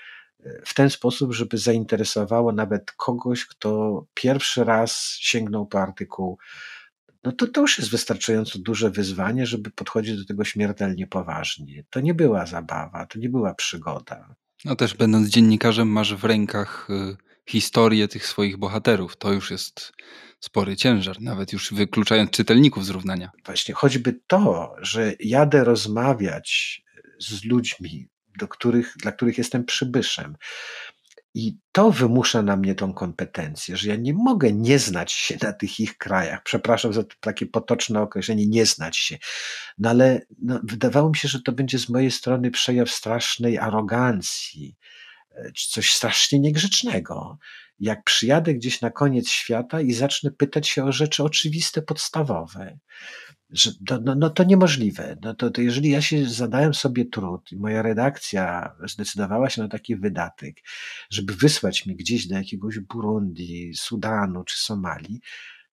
w ten sposób, żeby zainteresowało nawet kogoś, kto pierwszy raz sięgnął po artykuł. No to, to już jest wystarczająco duże wyzwanie, żeby podchodzić do tego śmiertelnie poważnie. To nie była zabawa, to nie była przygoda. No też będąc dziennikarzem masz w rękach y, historię tych swoich bohaterów. To już jest spory ciężar, nawet już wykluczając czytelników z równania. Właśnie choćby to, że jadę rozmawiać z ludźmi, do których, dla których jestem przybyszem. I to wymusza na mnie tą kompetencję, że ja nie mogę nie znać się na tych ich krajach. Przepraszam za takie potoczne określenie, nie znać się. No ale no, wydawało mi się, że to będzie z mojej strony przejaw strasznej arogancji, e, coś strasznie niegrzecznego jak przyjadę gdzieś na koniec świata i zacznę pytać się o rzeczy oczywiste, podstawowe, że to, no, no to niemożliwe. No to, to jeżeli ja się zadałem sobie trud moja redakcja zdecydowała się na taki wydatek, żeby wysłać mi gdzieś do jakiegoś Burundi, Sudanu czy Somalii,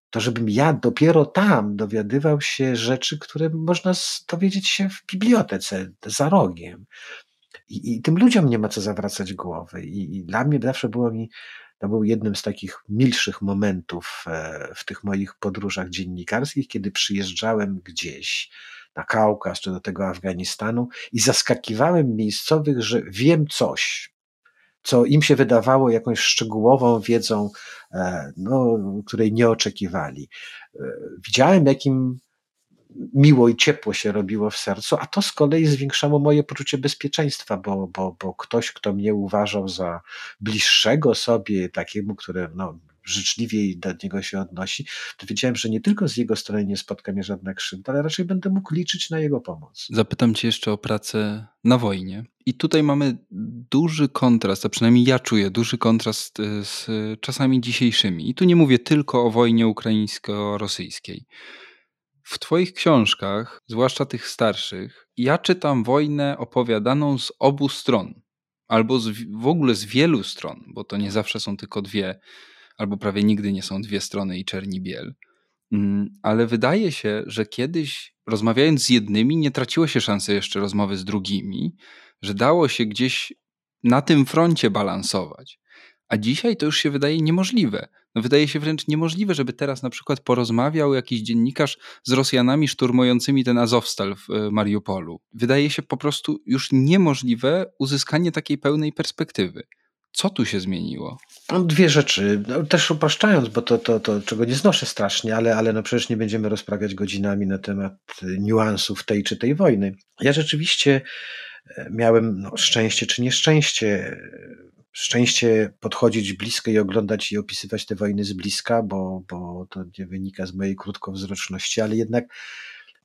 to żebym ja dopiero tam dowiadywał się rzeczy, które można dowiedzieć się w bibliotece za rogiem. I, I, tym ludziom nie ma co zawracać głowy. I, I, dla mnie zawsze było mi to był jednym z takich milszych momentów e, w tych moich podróżach dziennikarskich, kiedy przyjeżdżałem gdzieś na Kaukaz czy do tego Afganistanu i zaskakiwałem miejscowych, że wiem coś, co im się wydawało jakąś szczegółową wiedzą, e, no, której nie oczekiwali. E, widziałem, jakim miło i ciepło się robiło w sercu, a to z kolei zwiększało moje poczucie bezpieczeństwa, bo, bo, bo ktoś, kto mnie uważał za bliższego sobie, takiemu, który no, życzliwie do niego się odnosi, to wiedziałem, że nie tylko z jego strony nie spotka mnie żadna krzywda, ale raczej będę mógł liczyć na jego pomoc. Zapytam cię jeszcze o pracę na wojnie. I tutaj mamy duży kontrast, a przynajmniej ja czuję duży kontrast y, z czasami dzisiejszymi. I tu nie mówię tylko o wojnie ukraińsko-rosyjskiej. W Twoich książkach, zwłaszcza tych starszych, ja czytam wojnę opowiadaną z obu stron, albo z, w ogóle z wielu stron, bo to nie zawsze są tylko dwie, albo prawie nigdy nie są dwie strony i czerni biel. Mm, ale wydaje się, że kiedyś rozmawiając z jednymi, nie traciło się szansy jeszcze rozmowy z drugimi, że dało się gdzieś na tym froncie balansować. A dzisiaj to już się wydaje niemożliwe. No wydaje się wręcz niemożliwe, żeby teraz na przykład porozmawiał jakiś dziennikarz z Rosjanami szturmującymi ten Azowstal w e, Mariupolu. Wydaje się po prostu już niemożliwe uzyskanie takiej pełnej perspektywy. Co tu się zmieniło? No, dwie rzeczy. No, też upraszczając, bo to, to, to, czego nie znoszę strasznie, ale, ale no przecież nie będziemy rozprawiać godzinami na temat niuansów tej czy tej wojny. Ja rzeczywiście e, miałem no, szczęście czy nieszczęście szczęście podchodzić blisko i oglądać i opisywać te wojny z bliska, bo, bo to nie wynika z mojej krótkowzroczności, ale jednak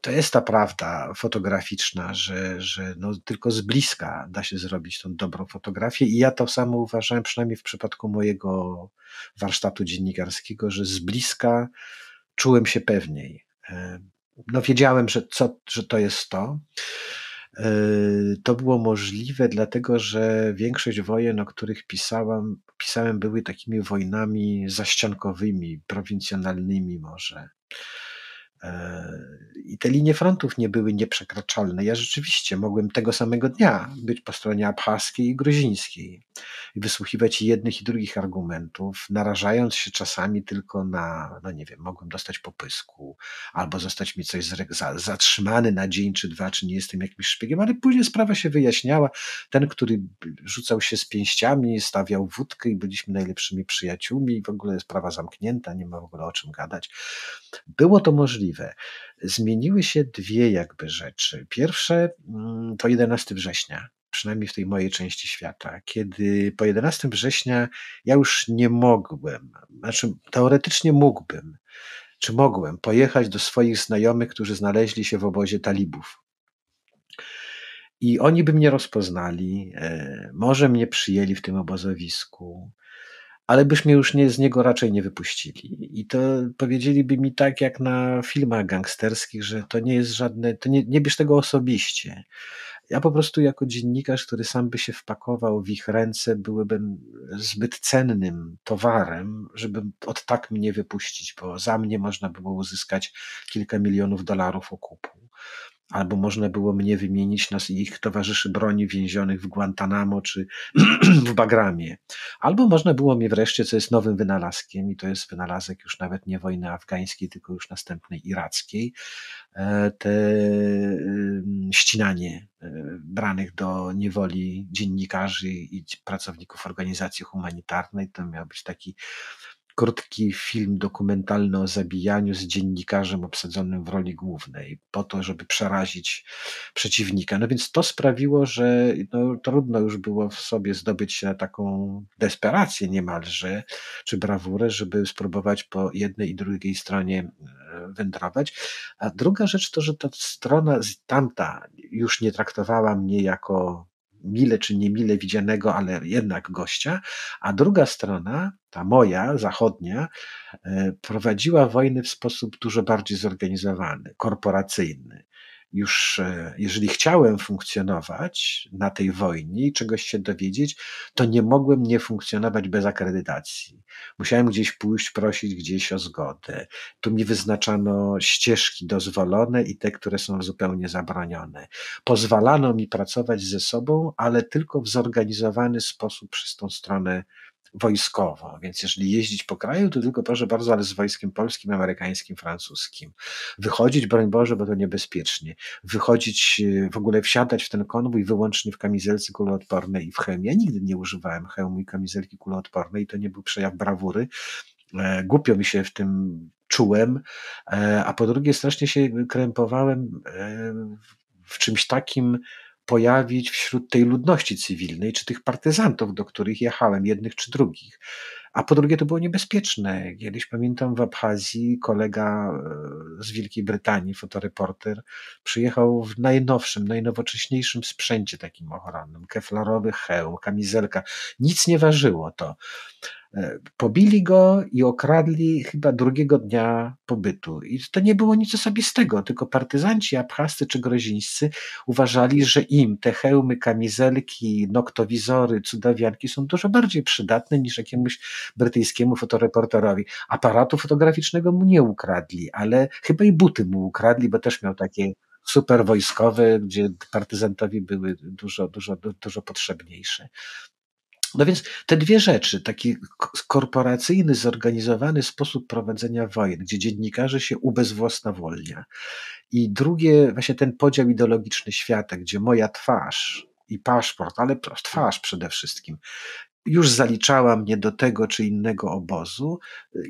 to jest ta prawda fotograficzna, że, że no tylko z bliska da się zrobić tą dobrą fotografię i ja to samo uważałem, przynajmniej w przypadku mojego warsztatu dziennikarskiego, że z bliska czułem się pewniej. E, no wiedziałem, że, co, że to jest to. E, to było możliwe, dlatego że większość wojen, o których pisałam, pisałem, były takimi wojnami zaściankowymi, prowincjonalnymi może. I te linie frontów nie były nieprzekraczalne. Ja rzeczywiście mogłem tego samego dnia być po stronie abchaskiej i gruzińskiej i wysłuchiwać jednych i drugich argumentów, narażając się czasami tylko na, no nie wiem, mogłem dostać popysku albo zostać mi coś zatrzymany na dzień czy dwa, czy nie jestem jakimś szpiegiem, ale później sprawa się wyjaśniała. Ten, który rzucał się z pięściami, stawiał wódkę i byliśmy najlepszymi przyjaciółmi, w ogóle sprawa zamknięta, nie ma w ogóle o czym gadać. Było to możliwe. Zmieniły się dwie jakby rzeczy. Pierwsze mm, to 11 września przynajmniej w tej mojej części świata, kiedy po 11 września ja już nie mogłem, znaczy teoretycznie mógłbym, czy mogłem pojechać do swoich znajomych, którzy znaleźli się w obozie talibów. I oni by mnie rozpoznali, e, może mnie przyjęli w tym obozowisku, ale byśmy już nie, z niego raczej nie wypuścili. I to powiedzieliby mi tak, jak na filmach gangsterskich, że to nie jest żadne, to nie, nie bierz tego osobiście. Ja po prostu jako dziennikarz, który sam by się wpakował w ich ręce, byłbym zbyt cennym towarem, żeby od tak mnie wypuścić, bo za mnie można było uzyskać kilka milionów dolarów okupu albo można było mnie wymienić na ich towarzyszy broni więzionych w Guantanamo czy [clears throat] w Bagramie. Albo można było mnie wreszcie, co jest nowym wynalazkiem, i to jest wynalazek już nawet nie wojny afgańskiej, tylko już następnej irackiej, e, te ścinanie e, branych do niewoli dziennikarzy i pracowników organizacji humanitarnej. To miał być taki krótki film dokumentalny o zabijaniu z dziennikarzem obsadzonym w roli głównej, po to, żeby przerazić przeciwnika. No więc to sprawiło, że no, trudno już było w sobie zdobyć się na taką desperację niemalże, czy brawurę, żeby spróbować po jednej i drugiej stronie e, wędrować. A druga rzecz to, że ta strona tamta już nie traktowała mnie jako mile czy niemile widzianego, ale jednak gościa, a druga strona, ta moja, zachodnia, e, prowadziła wojny w sposób dużo bardziej zorganizowany, korporacyjny już e, jeżeli chciałem funkcjonować na tej wojnie i czegoś się dowiedzieć, to nie mogłem nie funkcjonować bez akredytacji. Musiałem gdzieś pójść, prosić gdzieś o zgodę. Tu mi wyznaczano ścieżki dozwolone i te, które są zupełnie zabronione. Pozwalano mi pracować ze sobą, ale tylko w zorganizowany sposób przez tą stronę wojskowo, więc jeżeli jeździć po kraju, to tylko proszę bardzo, ale z wojskiem polskim, amerykańskim, francuskim. Wychodzić, broń Boże, bo to niebezpiecznie. Wychodzić, e, w ogóle wsiadać w ten konwój wyłącznie w kamizelce kuloodpornej i w hełmie. Ja nigdy nie używałem hełmu i kamizelki kuloodpornej, to nie był przejaw brawury. E, głupio mi się w tym czułem, e, a po drugie strasznie się krępowałem w czymś takim, pojawić wśród tej ludności cywilnej, czy tych partyzantów, do których jechałem, jednych czy drugich. A po drugie, to było niebezpieczne. Kiedyś pamiętam w Abchazji kolega e, z Wielkiej Brytanii, fotoreporter, przyjechał w najnowszym, najnowocześniejszym sprzęcie takim ochronnym. Keflarowy hełm, kamizelka. Nic nie ważyło to. E, pobili go i okradli chyba drugiego dnia pobytu. I to nie było nic osobistego, tylko partyzanci abchascy czy grozińscy uważali, że im te hełmy, kamizelki, noktowizory, cudawianki są dużo bardziej przydatne niż jakiemuś brytyjskiemu fotoreporterowi. Aparatu fotograficznego mu nie ukradli, ale chyba i buty mu ukradli, bo też miał takie super wojskowe, gdzie partyzantowi były dużo, dużo, dużo potrzebniejsze. No więc te dwie rzeczy, taki korporacyjny, zorganizowany sposób prowadzenia wojen, gdzie dziennikarze się ubezwłasnowolnia i drugie, właśnie ten podział ideologiczny świata, gdzie moja twarz i paszport, ale twarz przede wszystkim, już zaliczała mnie do tego czy innego obozu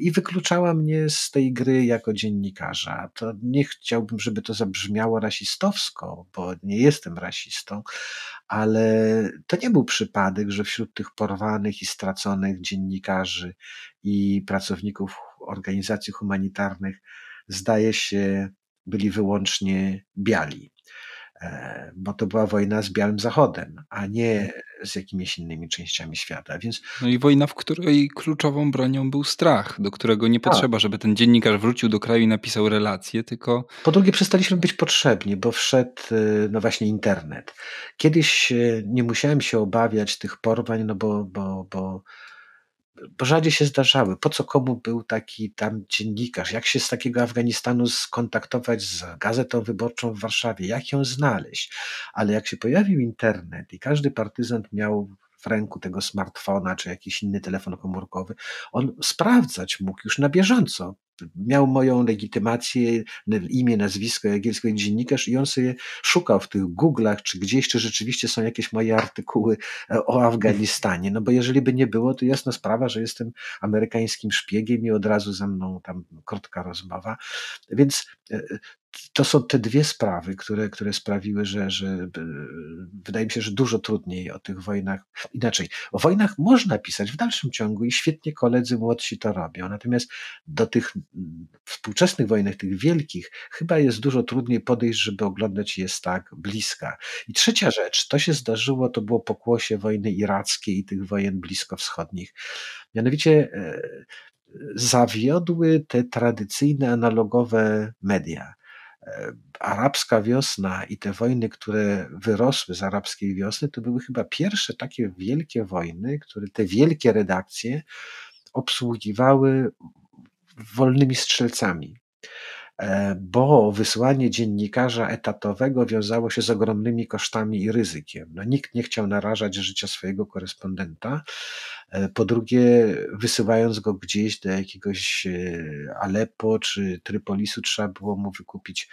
i wykluczała mnie z tej gry jako dziennikarza. To nie chciałbym, żeby to zabrzmiało rasistowsko, bo nie jestem rasistą, ale to nie był przypadek, że wśród tych porwanych i straconych dziennikarzy i pracowników organizacji humanitarnych zdaje się byli wyłącznie biali. E, bo to była wojna z Białym Zachodem, a nie z jakimiś innymi częściami świata. Więc No i wojna, w której kluczową bronią był strach, do którego nie Tak. potrzeba, żeby ten dziennikarz wrócił do kraju i napisał relację, tylko po drugie przestaliśmy być potrzebni, bo wszedł y, no właśnie internet. Kiedyś y, nie musiałem się obawiać tych porwań, no bo, bo, bo rzadziej się zdarzały. Po co komu był taki tam dziennikarz? Jak się z takiego Afganistanu skontaktować z Gazetą Wyborczą w Warszawie? Jak ją znaleźć? Ale jak się pojawił internet i każdy partyzant miał w ręku tego smartfona czy jakiś inny telefon komórkowy, on sprawdzać mógł już na bieżąco. Miał moją legitymację, imię, nazwisko jagielskiego dziennikarz i on sobie szukał w tych Google'ach, czy gdzieś, czy rzeczywiście są jakieś moje artykuły e, o Afganistanie. No bo jeżeli by nie było, to jasna sprawa, że jestem amerykańskim szpiegiem i od razu ze mną tam krótka rozmowa. Więc e, to są te dwie sprawy, które, które sprawiły, że, że wydaje mi się, że dużo trudniej o tych wojnach. Inaczej, o wojnach można pisać w dalszym ciągu i świetnie koledzy młodsi to robią. Natomiast do tych współczesnych wojnach, tych wielkich, chyba jest dużo trudniej podejść, żeby oglądać je z tak bliska. I trzecia rzecz, to się zdarzyło, to było pokłosie wojny irackiej i tych wojen bliskowschodnich. Mianowicie e, zawiodły te tradycyjne analogowe media. Arabska wiosna i te wojny, które wyrosły z arabskiej wiosny, to były chyba pierwsze takie wielkie wojny, które te wielkie redakcje obsługiwały wolnymi strzelcami. E, Bo wysłanie dziennikarza etatowego wiązało się z ogromnymi kosztami i ryzykiem. No, nikt nie chciał narażać życia swojego korespondenta. E, Po drugie, wysyłając go gdzieś do jakiegoś e, Aleppo czy Trypolisu, trzeba było mu wykupić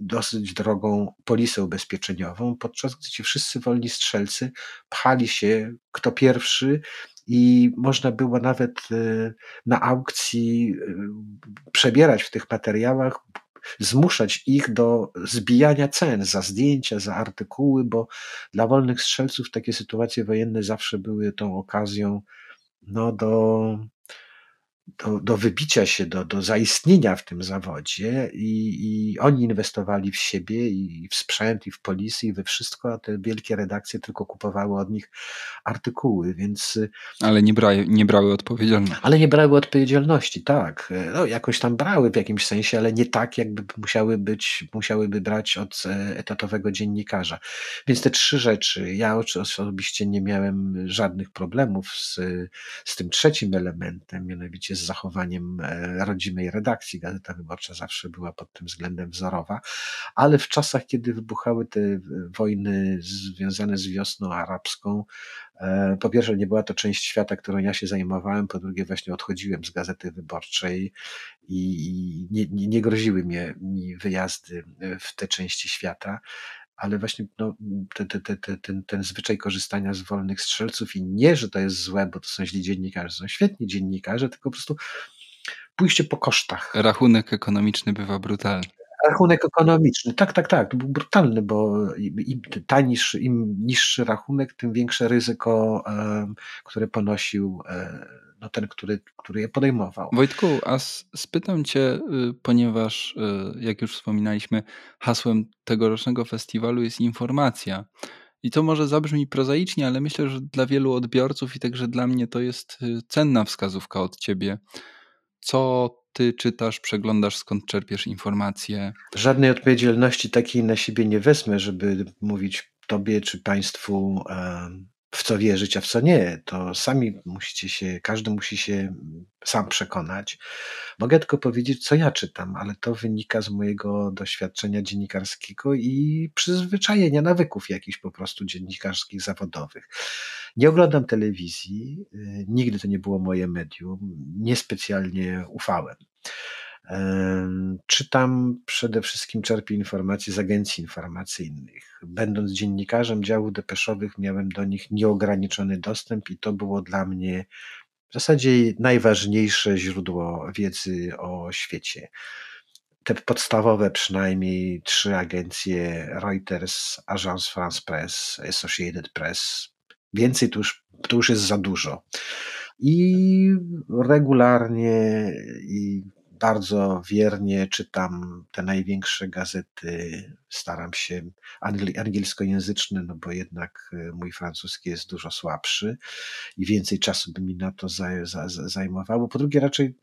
dosyć drogą polisę ubezpieczeniową, podczas gdy ci wszyscy wolni strzelcy pchali się kto pierwszy i można było nawet e, na aukcji e, przebierać w tych materiałach, zmuszać ich do zbijania cen za zdjęcia, za artykuły, bo dla wolnych strzelców takie sytuacje wojenne zawsze były tą okazją no, do, do, do wybicia się, do, do zaistnienia w tym zawodzie i, i oni inwestowali w siebie i w sprzęt, i w polisy, i we wszystko, a te wielkie redakcje tylko kupowały od nich artykuły, więc ale nie, bra, nie brały odpowiedzialności. ale nie brały odpowiedzialności, tak. No, jakoś tam brały w jakimś sensie, ale nie tak, jakby musiały być, musiałyby brać od e, etatowego dziennikarza. Więc te trzy rzeczy. Ja osobiście nie miałem żadnych problemów z, z tym trzecim elementem, mianowicie z zachowaniem e, rodzimej redakcji. Gazeta Wyborcza zawsze była pod tym względem wzorowa, ale w czasach, kiedy wybuchały te e, wojny związane z wiosną arabską, E, Po pierwsze, nie była to część świata, którą ja się zajmowałem, po drugie, właśnie odchodziłem z gazety wyborczej i nie, nie, nie groziły mi wyjazdy w te części świata, ale właśnie no, te, te, te, te, ten, ten zwyczaj korzystania z wolnych strzelców i nie, że to jest złe, bo to są źli dziennikarze, są świetni dziennikarze, tylko po prostu pójście po kosztach. Rachunek ekonomiczny bywa brutalny. Rachunek ekonomiczny, tak, tak, tak, to był brutalny, bo im, tańszy, im niższy rachunek, tym większe ryzyko, które ponosił e, no, ten, który, który je podejmował. Wojtku, a spytam Cię, y, ponieważ, y, jak już wspominaliśmy, hasłem tegorocznego festiwalu jest informacja. I to może zabrzmi prozaicznie, ale myślę, że dla wielu odbiorców i także dla mnie to jest y, cenna wskazówka od Ciebie. Co Ty czytasz, przeglądasz, skąd czerpiesz informacje? Żadnej odpowiedzialności takiej na siebie nie wezmę, żeby mówić tobie czy państwu, w co wierzyć, a w co nie. To sami musicie się, każdy musi się mm, sam przekonać. Mogę tylko powiedzieć, co ja czytam, ale to wynika z mojego doświadczenia dziennikarskiego i przyzwyczajenia, nawyków jakichś po prostu dziennikarskich, zawodowych. Nie oglądam telewizji, y, nigdy to nie było moje medium, niespecjalnie ufałem. Czytam przede wszystkim, czerpię informacje z agencji informacyjnych. Będąc dziennikarzem działów depeszowych, miałem do nich nieograniczony dostęp i to było dla mnie w zasadzie najważniejsze źródło wiedzy o świecie. Te podstawowe przynajmniej trzy agencje Reuters, Agence France Press, Associated Press. Więcej to już, to już jest za dużo. I regularnie i bardzo wiernie czytam te największe gazety. Staram się angielskojęzyczny, no bo jednak e, mój francuski jest dużo słabszy i więcej czasu by mi na to zajmowało. Po drugie, raczej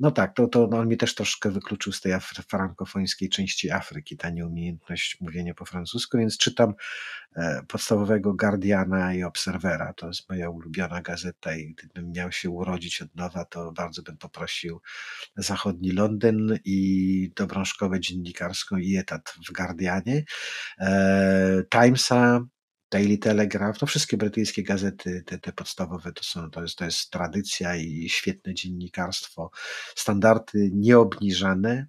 no tak, to, to no on mnie też troszkę wykluczył z tej frankofońskiej części Afryki, ta nieumiejętność mówienia po francusku, więc czytam e, podstawowego Guardiana i Obserwera. To jest moja ulubiona gazeta i gdybym miał się urodzić od nowa, to bardzo bym poprosił zachodni Londyn i dobrą szkołę dziennikarską i etat w Guardianie. E, Timesa Daily Telegraph, to wszystkie brytyjskie gazety, te, te podstawowe, to, są, to, jest, to jest tradycja i świetne dziennikarstwo, standardy nieobniżane.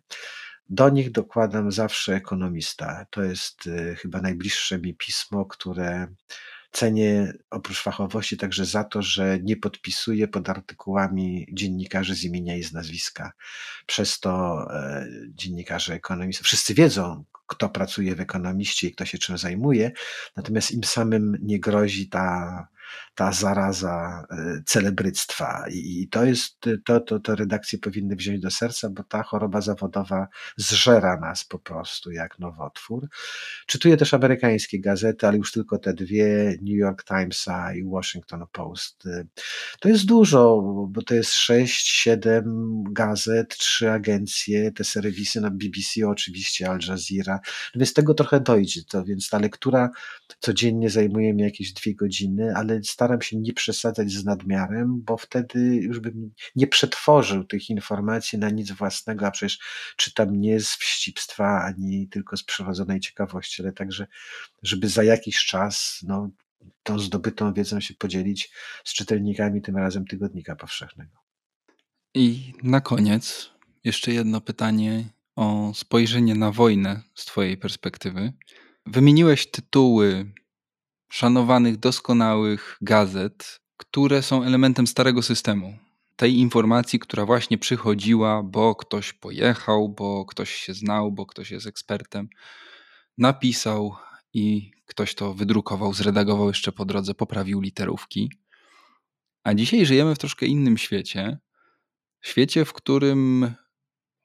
Do nich dokładam zawsze ekonomista. To jest y, chyba najbliższe mi pismo, które Cenię oprócz fachowości także za to, że nie podpisuję pod artykułami dziennikarzy z imienia i z nazwiska. Przez to e, dziennikarze ekonomistów, wszyscy wiedzą, kto pracuje w ekonomiście i kto się czym zajmuje, natomiast im samym nie grozi ta ta zaraza e, celebryctwa. I to jest, to, to, to redakcje powinny wziąć do serca, bo ta choroba zawodowa zżera nas po prostu jak nowotwór. Czytuję też amerykańskie gazety, ale już tylko te dwie, New York Timesa i Washington Post. To jest dużo, bo to jest sześć, siedem gazet, trzy agencje, te serwisy na BBC oczywiście, Al Jazeera, no więc tego trochę dojdzie, to więc ta lektura codziennie zajmuje mi jakieś dwie godziny, ale staram się nie przesadzać z nadmiarem, bo wtedy już bym nie przetworzył tych informacji na nic własnego, a przecież czytam nie z wścibstwa, ani tylko z przyrodzonej ciekawości, ale także, żeby za jakiś czas no, tą zdobytą wiedzą się podzielić z czytelnikami, tym razem Tygodnika Powszechnego. I na koniec jeszcze jedno pytanie o spojrzenie na wojnę z Twojej perspektywy. Wymieniłeś tytuły szanowanych, doskonałych gazet, które są elementem starego systemu. Tej informacji, która właśnie przychodziła, bo ktoś pojechał, bo ktoś się znał, bo ktoś jest ekspertem, napisał i ktoś to wydrukował, zredagował jeszcze po drodze, poprawił literówki. A dzisiaj żyjemy w troszkę innym świecie. Świecie, w którym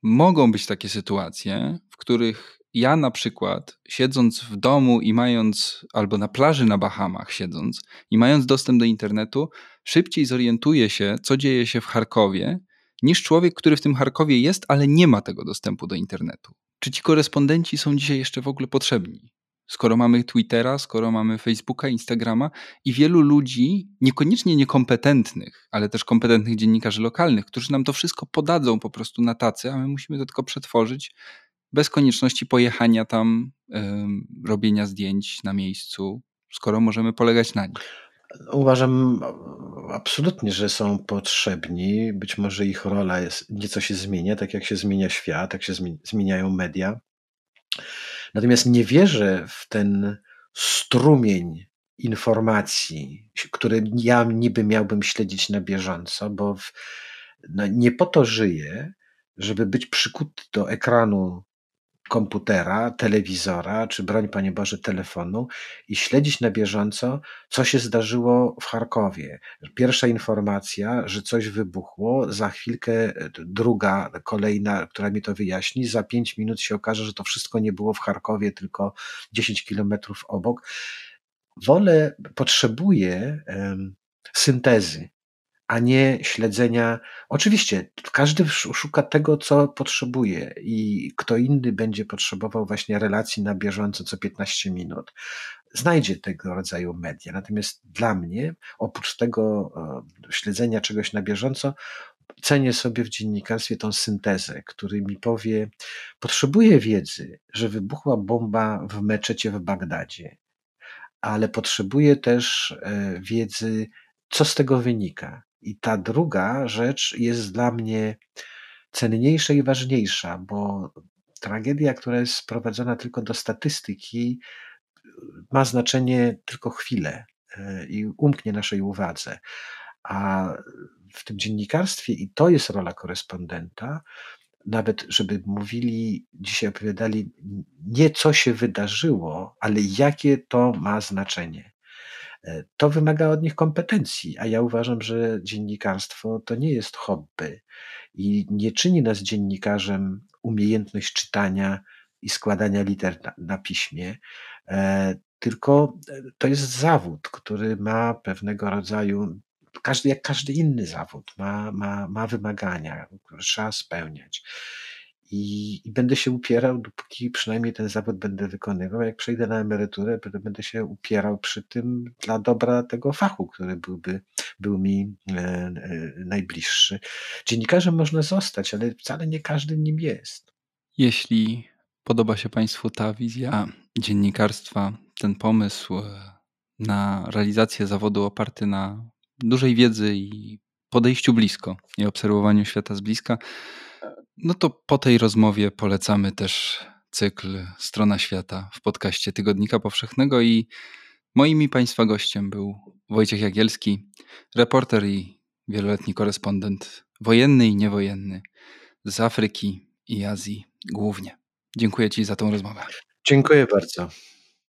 mogą być takie sytuacje, w których ja na przykład, siedząc w domu i mając, albo na plaży na Bahamach siedząc i mając dostęp do internetu, szybciej zorientuję się, co dzieje się w Charkowie, niż człowiek, który w tym Charkowie jest, ale nie ma tego dostępu do internetu. Czy ci korespondenci są dzisiaj jeszcze w ogóle potrzebni? Skoro mamy Twittera, skoro mamy Facebooka, Instagrama i wielu ludzi, niekoniecznie niekompetentnych, ale też kompetentnych dziennikarzy lokalnych, którzy nam to wszystko podadzą po prostu na tacy, a my musimy to tylko przetworzyć bez konieczności pojechania tam, robienia zdjęć na miejscu, skoro możemy polegać na nich. Uważam absolutnie, że są potrzebni. Być może ich rola jest, nieco się zmienia, tak jak się zmienia świat, jak się zmieniają media. Natomiast nie wierzę w ten strumień informacji, który ja niby miałbym śledzić na bieżąco, bo w, no nie po to żyję, żeby być przykuty do ekranu komputera, telewizora, czy broń Panie Boże telefonu i śledzić na bieżąco, co się zdarzyło w Charkowie. Pierwsza informacja, że coś wybuchło, za chwilkę e, druga, kolejna, która mi to wyjaśni, za pięć minut się okaże, że to wszystko nie było w Charkowie, tylko 10 kilometrów obok. Wolę, potrzebuję syntezy a nie śledzenia. Oczywiście, każdy szuka tego, co potrzebuje, i kto inny będzie potrzebował właśnie relacji na bieżąco co 15 minut. Znajdzie tego rodzaju media. Natomiast dla mnie, oprócz tego e, śledzenia czegoś na bieżąco, cenię sobie w dziennikarstwie tą syntezę, który mi powie, potrzebuję wiedzy, że wybuchła bomba w meczecie w Bagdadzie, ale potrzebuję też e, wiedzy, co z tego wynika. I ta druga rzecz jest dla mnie cenniejsza i ważniejsza, bo tragedia, która jest sprowadzona tylko do statystyki, ma znaczenie tylko chwilę e, i umknie naszej uwadze. A w tym dziennikarstwie, i to jest rola korespondenta, nawet żeby mówili, dzisiaj opowiadali nie co się wydarzyło, ale jakie to ma znaczenie. E, to wymaga od nich kompetencji, a ja uważam, że dziennikarstwo to nie jest hobby i nie czyni nas dziennikarzem umiejętność czytania i składania liter na, na piśmie, e, tylko e, to jest zawód, który ma pewnego rodzaju, każdy, jak każdy inny zawód, ma, ma, ma wymagania, które trzeba spełniać. I, I, będę się upierał, dopóki przynajmniej ten zawód będę wykonywał. Jak przejdę na emeryturę, będę się upierał przy tym dla dobra tego fachu, który byłby, był mi e, e, najbliższy. Dziennikarzem można zostać, ale wcale nie każdy nim jest. Jeśli podoba się Państwu ta wizja dziennikarstwa, ten pomysł e, na realizację zawodu oparty na dużej wiedzy i podejściu blisko i obserwowaniu świata z bliska, no to po tej rozmowie polecamy też cykl Strona Świata w podcaście Tygodnika Powszechnego i moim i Państwa gościem był Wojciech Jagielski, reporter i wieloletni korespondent wojenny i niewojenny z Afryki i Azji głównie. Dziękuję Ci za tą rozmowę. Dziękuję bardzo.